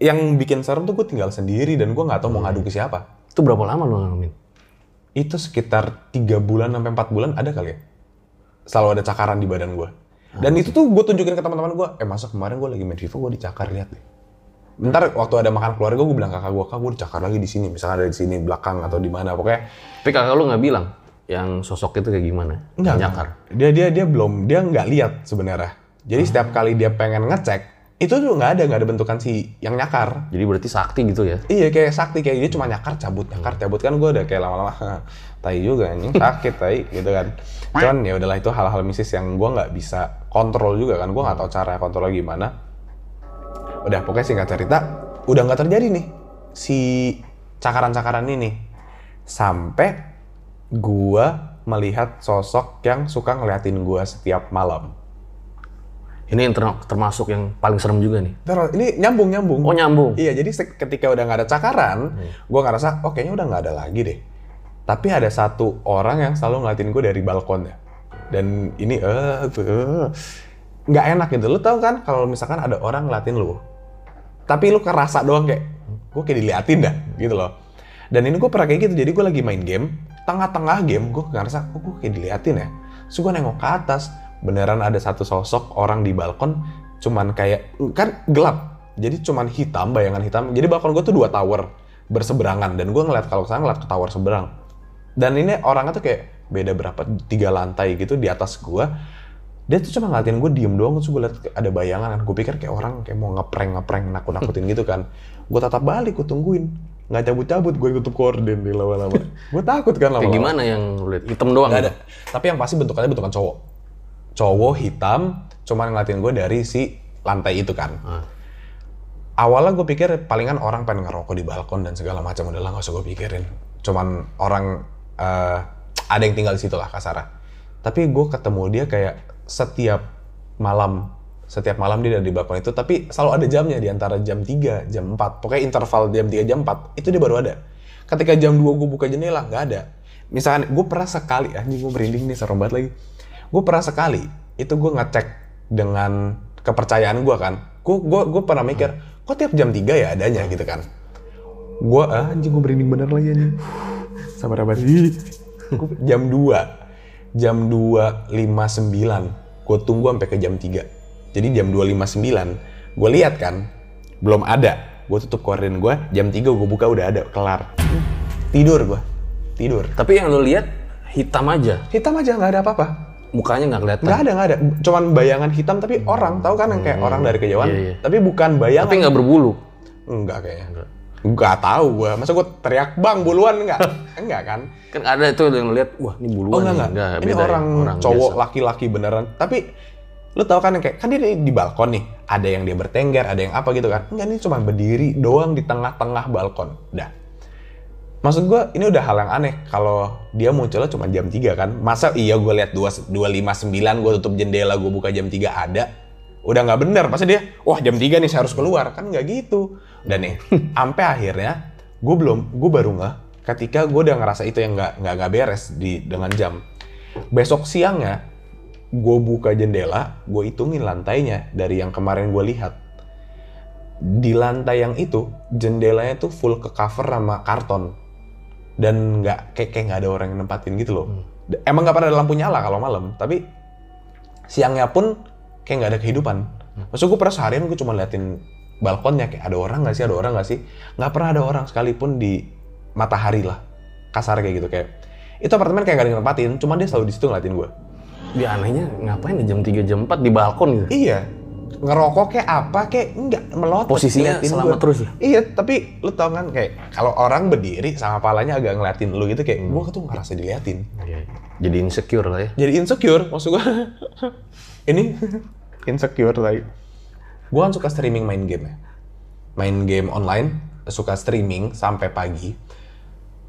yang bikin serem tuh gue tinggal sendiri dan gue nggak tahu mau ngadu ke siapa. Itu berapa lama lu ngalamin? itu sekitar tiga bulan sampai empat bulan ada kali ya selalu ada cakaran di badan gue dan itu tuh gue tunjukin ke teman-teman gue eh masa kemarin gue lagi main FIFA gue dicakar lihat deh Bentar waktu ada makan keluarga gue bilang kakak gue kak gue dicakar lagi di sini misalnya ada di sini belakang atau di mana pokoknya Tapi kakak lu nggak bilang yang sosok itu kayak gimana? Enggak, Nyakar. dia dia dia belum dia nggak lihat sebenarnya jadi setiap kali dia pengen ngecek itu tuh nggak ada nggak ada bentukan si yang nyakar Jadi berarti sakti gitu ya? Iya kayak sakti kayak dia cuma nyakar cabut nyakar cabut kan gue udah kayak lama-lama tai juga anjing sakit tai gitu kan. Cuman ya udahlah itu hal-hal mistis yang gue nggak bisa kontrol juga kan gue nggak tahu cara kontrolnya gimana. Udah pokoknya singkat cerita udah nggak terjadi nih si cakaran-cakaran ini sampai gue melihat sosok yang suka ngeliatin gue setiap malam. Ini yang ter- termasuk yang paling serem juga nih. Ntar, ini nyambung nyambung. Oh nyambung. Iya, jadi ketika udah nggak ada cakaran, gue ngerasa, oh kayaknya udah nggak ada lagi deh. Tapi ada satu orang yang selalu ngeliatin gue dari balkonnya. Dan ini, eh, eh, nggak enak gitu. Lu tau kan kalau misalkan ada orang ngeliatin lu, tapi lu kerasa doang kayak, gue kayak diliatin dah, gitu loh. Dan ini gue pernah kayak gitu, jadi gue lagi main game, tengah-tengah game gue ngerasa, kok gue kayak diliatin ya. Terus gue nengok ke atas, beneran ada satu sosok orang di balkon, cuman kayak, kan gelap. Jadi cuman hitam, bayangan hitam. Jadi balkon gue tuh dua tower berseberangan. Dan gue ngeliat kalau ke sana ngeliat ke tower seberang. Dan ini orangnya tuh kayak beda berapa, tiga lantai gitu di atas gue. Dia tuh cuma ngeliatin gue diem doang, terus gue liat ada bayangan kan. Gue pikir kayak orang kayak mau ngeprank-ngeprank, nakut-nakutin gitu kan. Gue tatap balik, gue tungguin. Nggak cabut-cabut, gue tutup korden di lama-lama. gue takut kan Kayak lama-lama. gimana yang lu lihat? Hitam doang. Nggak ada. Tapi yang pasti bentukannya bentukan cowok. Cowok hitam, cuman ngeliatin gue dari si lantai itu kan. Ah. Awalnya gue pikir palingan orang pengen ngerokok di balkon dan segala macam udah lah nggak usah gue pikirin. Cuman orang eh, ada yang tinggal di situ lah kasarnya. Tapi gue ketemu dia kayak setiap malam, setiap malam dia ada di balkon itu. Tapi selalu ada jamnya di antara jam 3, jam 4. Pokoknya interval jam 3, jam 4 itu dia baru ada. Ketika jam 2 gue buka jendela nggak ada. Misalkan gue pernah sekali, anjing gue merinding nih serem banget lagi. Gue pernah sekali itu gue ngecek dengan kepercayaan gue kan. Gue gue gue pernah mikir, kok tiap jam 3 ya adanya gitu kan. Gue ah, anjing gue merinding bener lagi anjing. Sabar sabar. Jam 2. Jam 2.59. Gue tunggu sampai ke jam 3. Jadi jam 2.59 gue lihat kan belum ada. Gue tutup korden gue, jam 3 gue buka udah ada, kelar. Tidur gue. Tidur. Tapi yang lu lihat hitam aja. Hitam aja nggak ada apa-apa. Mukanya nggak kelihatan. Nggak ada, nggak ada. Cuman bayangan hitam tapi orang, tahu kan yang kayak orang dari kejauhan. Iya, iya. Tapi bukan bayangan. Tapi nggak berbulu. Enggak kayaknya. Enggak tahu gua. Masa gua teriak, "Bang, buluan enggak?" enggak kan? Kan ada itu yang lihat, wah ini buluan Oh enggak nih. enggak. Ini beda ya, orang, cowok laki-laki beneran. Tapi lu tahu kan yang kayak kan dia di, di balkon nih. Ada yang dia bertengger, ada yang apa gitu kan. Enggak, ini cuma berdiri doang di tengah-tengah balkon. Udah. Maksud gua ini udah hal yang aneh kalau dia munculnya cuma jam 3 kan. Masa iya gua lihat 2 259 gua tutup jendela gua buka jam 3 ada. Udah nggak bener. Masa dia, wah jam 3 nih saya harus keluar. Kan nggak gitu. Dan nih, sampai akhirnya gue belum, gue baru nggak ketika gue udah ngerasa itu yang nggak nggak nggak beres di dengan jam. Besok siangnya gue buka jendela, gue hitungin lantainya dari yang kemarin gue lihat. Di lantai yang itu jendelanya tuh full ke cover sama karton dan nggak kayak kayak nggak ada orang yang nempatin gitu loh. D- Emang nggak pernah ada lampu nyala kalau malam, tapi siangnya pun kayak nggak ada kehidupan. Maksud gue pernah seharian gue cuma liatin balkonnya kayak ada orang nggak sih, ada orang nggak sih? Nggak pernah ada orang sekalipun di matahari lah, kasar kayak gitu kayak. Itu apartemen kayak gak ada yang nempatin, cuman dia selalu di situ ngeliatin gue. Dia anehnya ngapain di jam 3 jam 4 di balkon gitu. Iya, ngerokok kayak apa kayak enggak melotot. Posisinya ngeliatin selama gua. terus ya? Iya, tapi lu tau kan kayak kalau orang berdiri sama palanya agak ngeliatin lu gitu kayak gua tuh ngerasa diliatin. Iya. Jadi insecure lah ya. Jadi insecure maksud gua. Ini insecure lagi. Gua kan suka streaming main game ya. Main game online, suka streaming sampai pagi.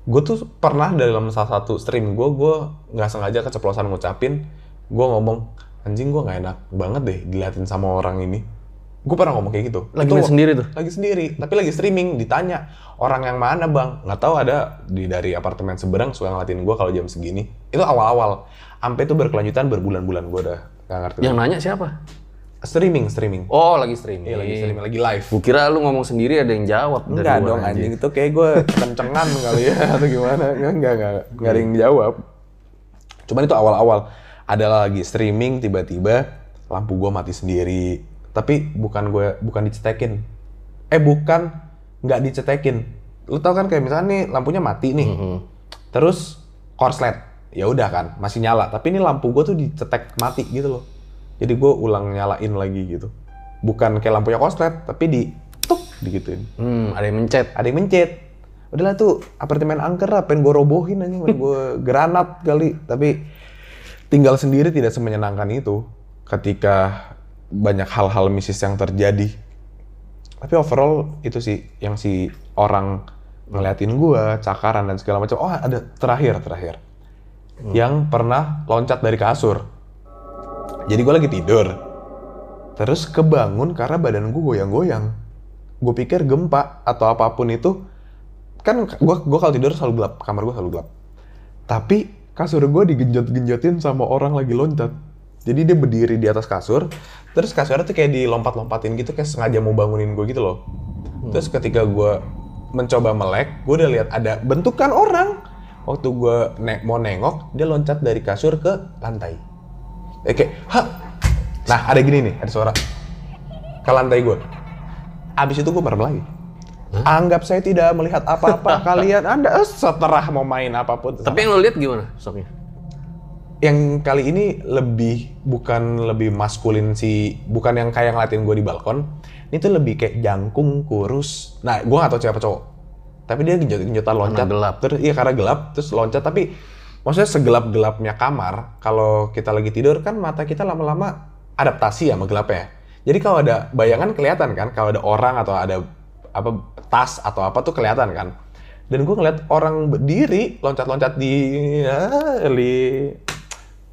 Gue tuh pernah dalam salah satu stream gue, gue nggak sengaja keceplosan ngucapin, gue ngomong, anjing gue nggak enak banget deh diliatin sama orang ini. Gue pernah ngomong kayak gitu. Lagi Itu main sendiri tuh? Lagi sendiri, tapi lagi streaming, ditanya, orang yang mana bang? Nggak tahu ada di dari apartemen seberang suka ngeliatin gue kalau jam segini. Itu awal-awal. Sampai itu berkelanjutan berbulan-bulan gue udah nggak ngerti. Yang nanya siapa? Streaming, streaming. Oh, lagi streaming. Iya lagi streaming, lagi live. Gue kira lu ngomong sendiri ada yang jawab. Enggak dong anjing itu kayak gue kencengan kali ya atau gimana enggak enggak enggak, enggak ada yang jawab cuman itu awal-awal ada lagi streaming tiba-tiba lampu gue mati sendiri. Tapi bukan gue bukan dicetekin. Eh bukan nggak dicetekin. Lu tau kan kayak misalnya nih lampunya mati nih. Terus korslet. Ya udah kan masih nyala. Tapi ini lampu gue tuh dicetek mati gitu loh. Jadi gue ulang nyalain lagi gitu. Bukan kayak lampunya korslet tapi di tuk digituin. Hmm, ada yang mencet. ada yang mencet. Udahlah tuh apartemen angker lah pengen gue robohin aja gue granat kali. Tapi tinggal sendiri tidak semenyenangkan itu ketika banyak hal-hal misis yang terjadi. Tapi overall itu sih yang si orang ngeliatin gue cakaran dan segala macam. Oh ada terakhir terakhir. Yang pernah loncat dari kasur. Jadi gue lagi tidur. Terus kebangun karena badan gue goyang-goyang. Gue pikir gempa atau apa pun itu kan gue gua kalau tidur selalu gelap kamar gue selalu gelap. Tapi kasur gue digenjot-genjotin sama orang lagi loncat jadi dia berdiri di atas kasur terus kasurnya tuh kayak dilompat-lompatin gitu kayak sengaja mau bangunin gue gitu loh terus ketika gue mencoba melek, gue udah lihat ada bentukan orang. Waktu gue ne- mau nengok, dia loncat dari kasur ke lantai. Eh, kayak, ha. Nah, ada gini nih, ada suara ke lantai gue. Abis itu gue merem lagi. Anggap saya tidak melihat apa-apa. Kalian, anda eh, setelah mau main apa pun. Tapi yang lo lihat gimana sosoknya? yang kali ini lebih bukan lebih maskulin sih, bukan yang kayak ngeliatin gue di balkon. Ini tuh lebih kayak jangkung, kurus. Nah, gue gak tau siapa cowok. Tapi dia genjot-genjotan loncat. gelap. Terus iya karena gelap, terus loncat. Tapi maksudnya segelap-gelapnya kamar, kalau kita lagi tidur kan mata kita lama-lama adaptasi sama gelapnya. Jadi kalau ada bayangan kelihatan kan, kalau ada orang atau ada apa tas atau apa tuh kelihatan kan. Dan gue ngeliat orang berdiri loncat-loncat di, ah, di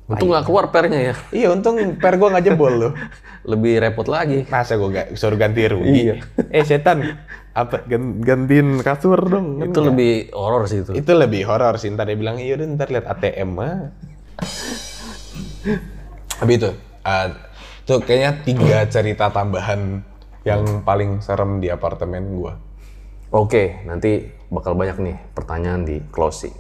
Untung nggak keluar pernya ya. Iya untung per gue nggak jebol loh. Lebih repot lagi. Masa gue gak suruh ganti rugi? Iya. Eh setan, apa gan- gantiin kasur dong? Kan Itu nggak. lebih horor sih itu. itu lebih horor sih. Ntar dia bilang iya udah ntar lihat ATM mah. Tapi itu, ah, tuh kayaknya tiga cerita tambahan yang paling serem di apartemen gua. Oke, nanti bakal banyak nih pertanyaan di closing.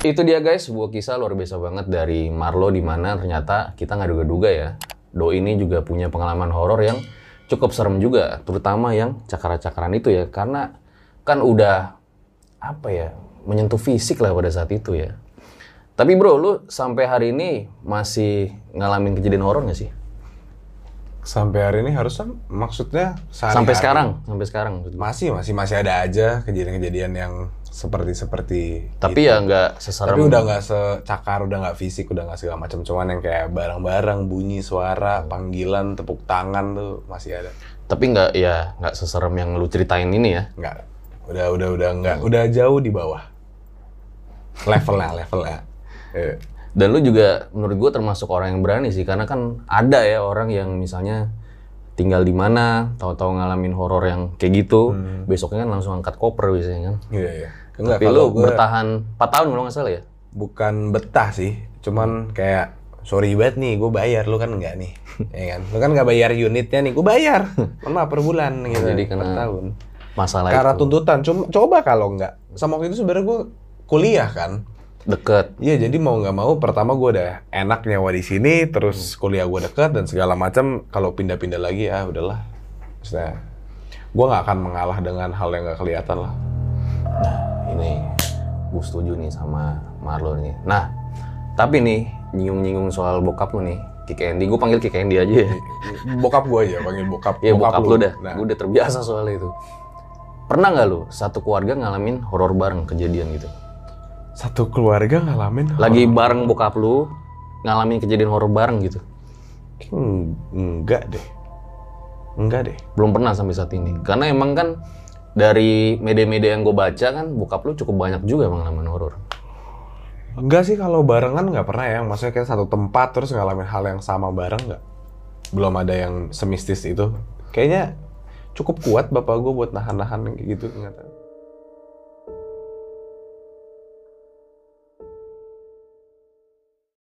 Itu dia guys, sebuah kisah luar biasa banget dari Marlo di mana ternyata kita nggak duga-duga ya. Do ini juga punya pengalaman horor yang cukup serem juga, terutama yang cakar-cakaran itu ya, karena kan udah apa ya menyentuh fisik lah pada saat itu ya. Tapi bro, lu sampai hari ini masih ngalamin kejadian horor nggak sih? Sampai hari ini harusnya maksudnya sampai sekarang, sampai sekarang. masih masih masih ada aja kejadian-kejadian yang seperti seperti Tapi ya nggak seserem. Tapi udah nggak secakar, udah nggak fisik, udah nggak segala macam. Cuman yang kayak barang-barang, bunyi suara, panggilan, tepuk tangan tuh masih ada. Tapi nggak ya nggak seserem yang lu ceritain ini ya. Nggak. Udah, udah, udah nggak. Udah jauh di bawah. Levelnya, levelnya. Dan lu juga menurut gua termasuk orang yang berani sih karena kan ada ya orang yang misalnya tinggal di mana, tahu-tahu ngalamin horor yang kayak gitu, besoknya kan langsung angkat koper biasanya kan. Iya, iya. Enggak, Tapi kalau lu gua bertahan 4 tahun kalau nggak salah ya. bukan betah sih. Cuman kayak sorry banget nih, gue bayar lu kan enggak nih, ya kan? Lu kan nggak bayar unitnya nih, gue bayar, maaf per bulan gitu, Jadi per kena tahun. Masalah Karena itu tuntutan, cuma coba kalau nggak, sama waktu itu sebenarnya gue kuliah kan, deket. Iya, jadi mau nggak mau pertama gue udah enak nyawa di sini, Hmm. terus kuliah gue deket dan segala macam. Kalau pindah-pindah lagi ya udahlah. Maksudnya, gue nggak akan mengalah dengan hal yang nggak kelihatan lah. Ini gue setuju nih sama Marlo nih. Nah, tapi nih nyinggung-nyinggung soal bokap lu nih, Kiki Andy. Gue panggil Kiki Andy aja ya. Bokap gue aja panggil bokap. Iya bokap, lu dah. Nah, Gue udah terbiasa soal itu. Pernah nggak lu satu keluarga ngalamin horor bareng kejadian gitu? Satu keluarga ngalamin. Lagi bareng bokap lu ngalamin kejadian horor bareng gitu? Hmm, enggak deh. Enggak deh. Belum pernah sampai saat ini. Karena emang kan dari media-media yang gue baca kan bokap lu cukup banyak juga emang ngalamin horor. Enggak sih kalau barengan nggak pernah ya. Maksudnya kayak satu tempat terus ngalamin hal yang sama bareng nggak. Belum ada yang semistis itu. Kayaknya cukup kuat bapak gue buat nahan-nahan gitu. Nggak tahu.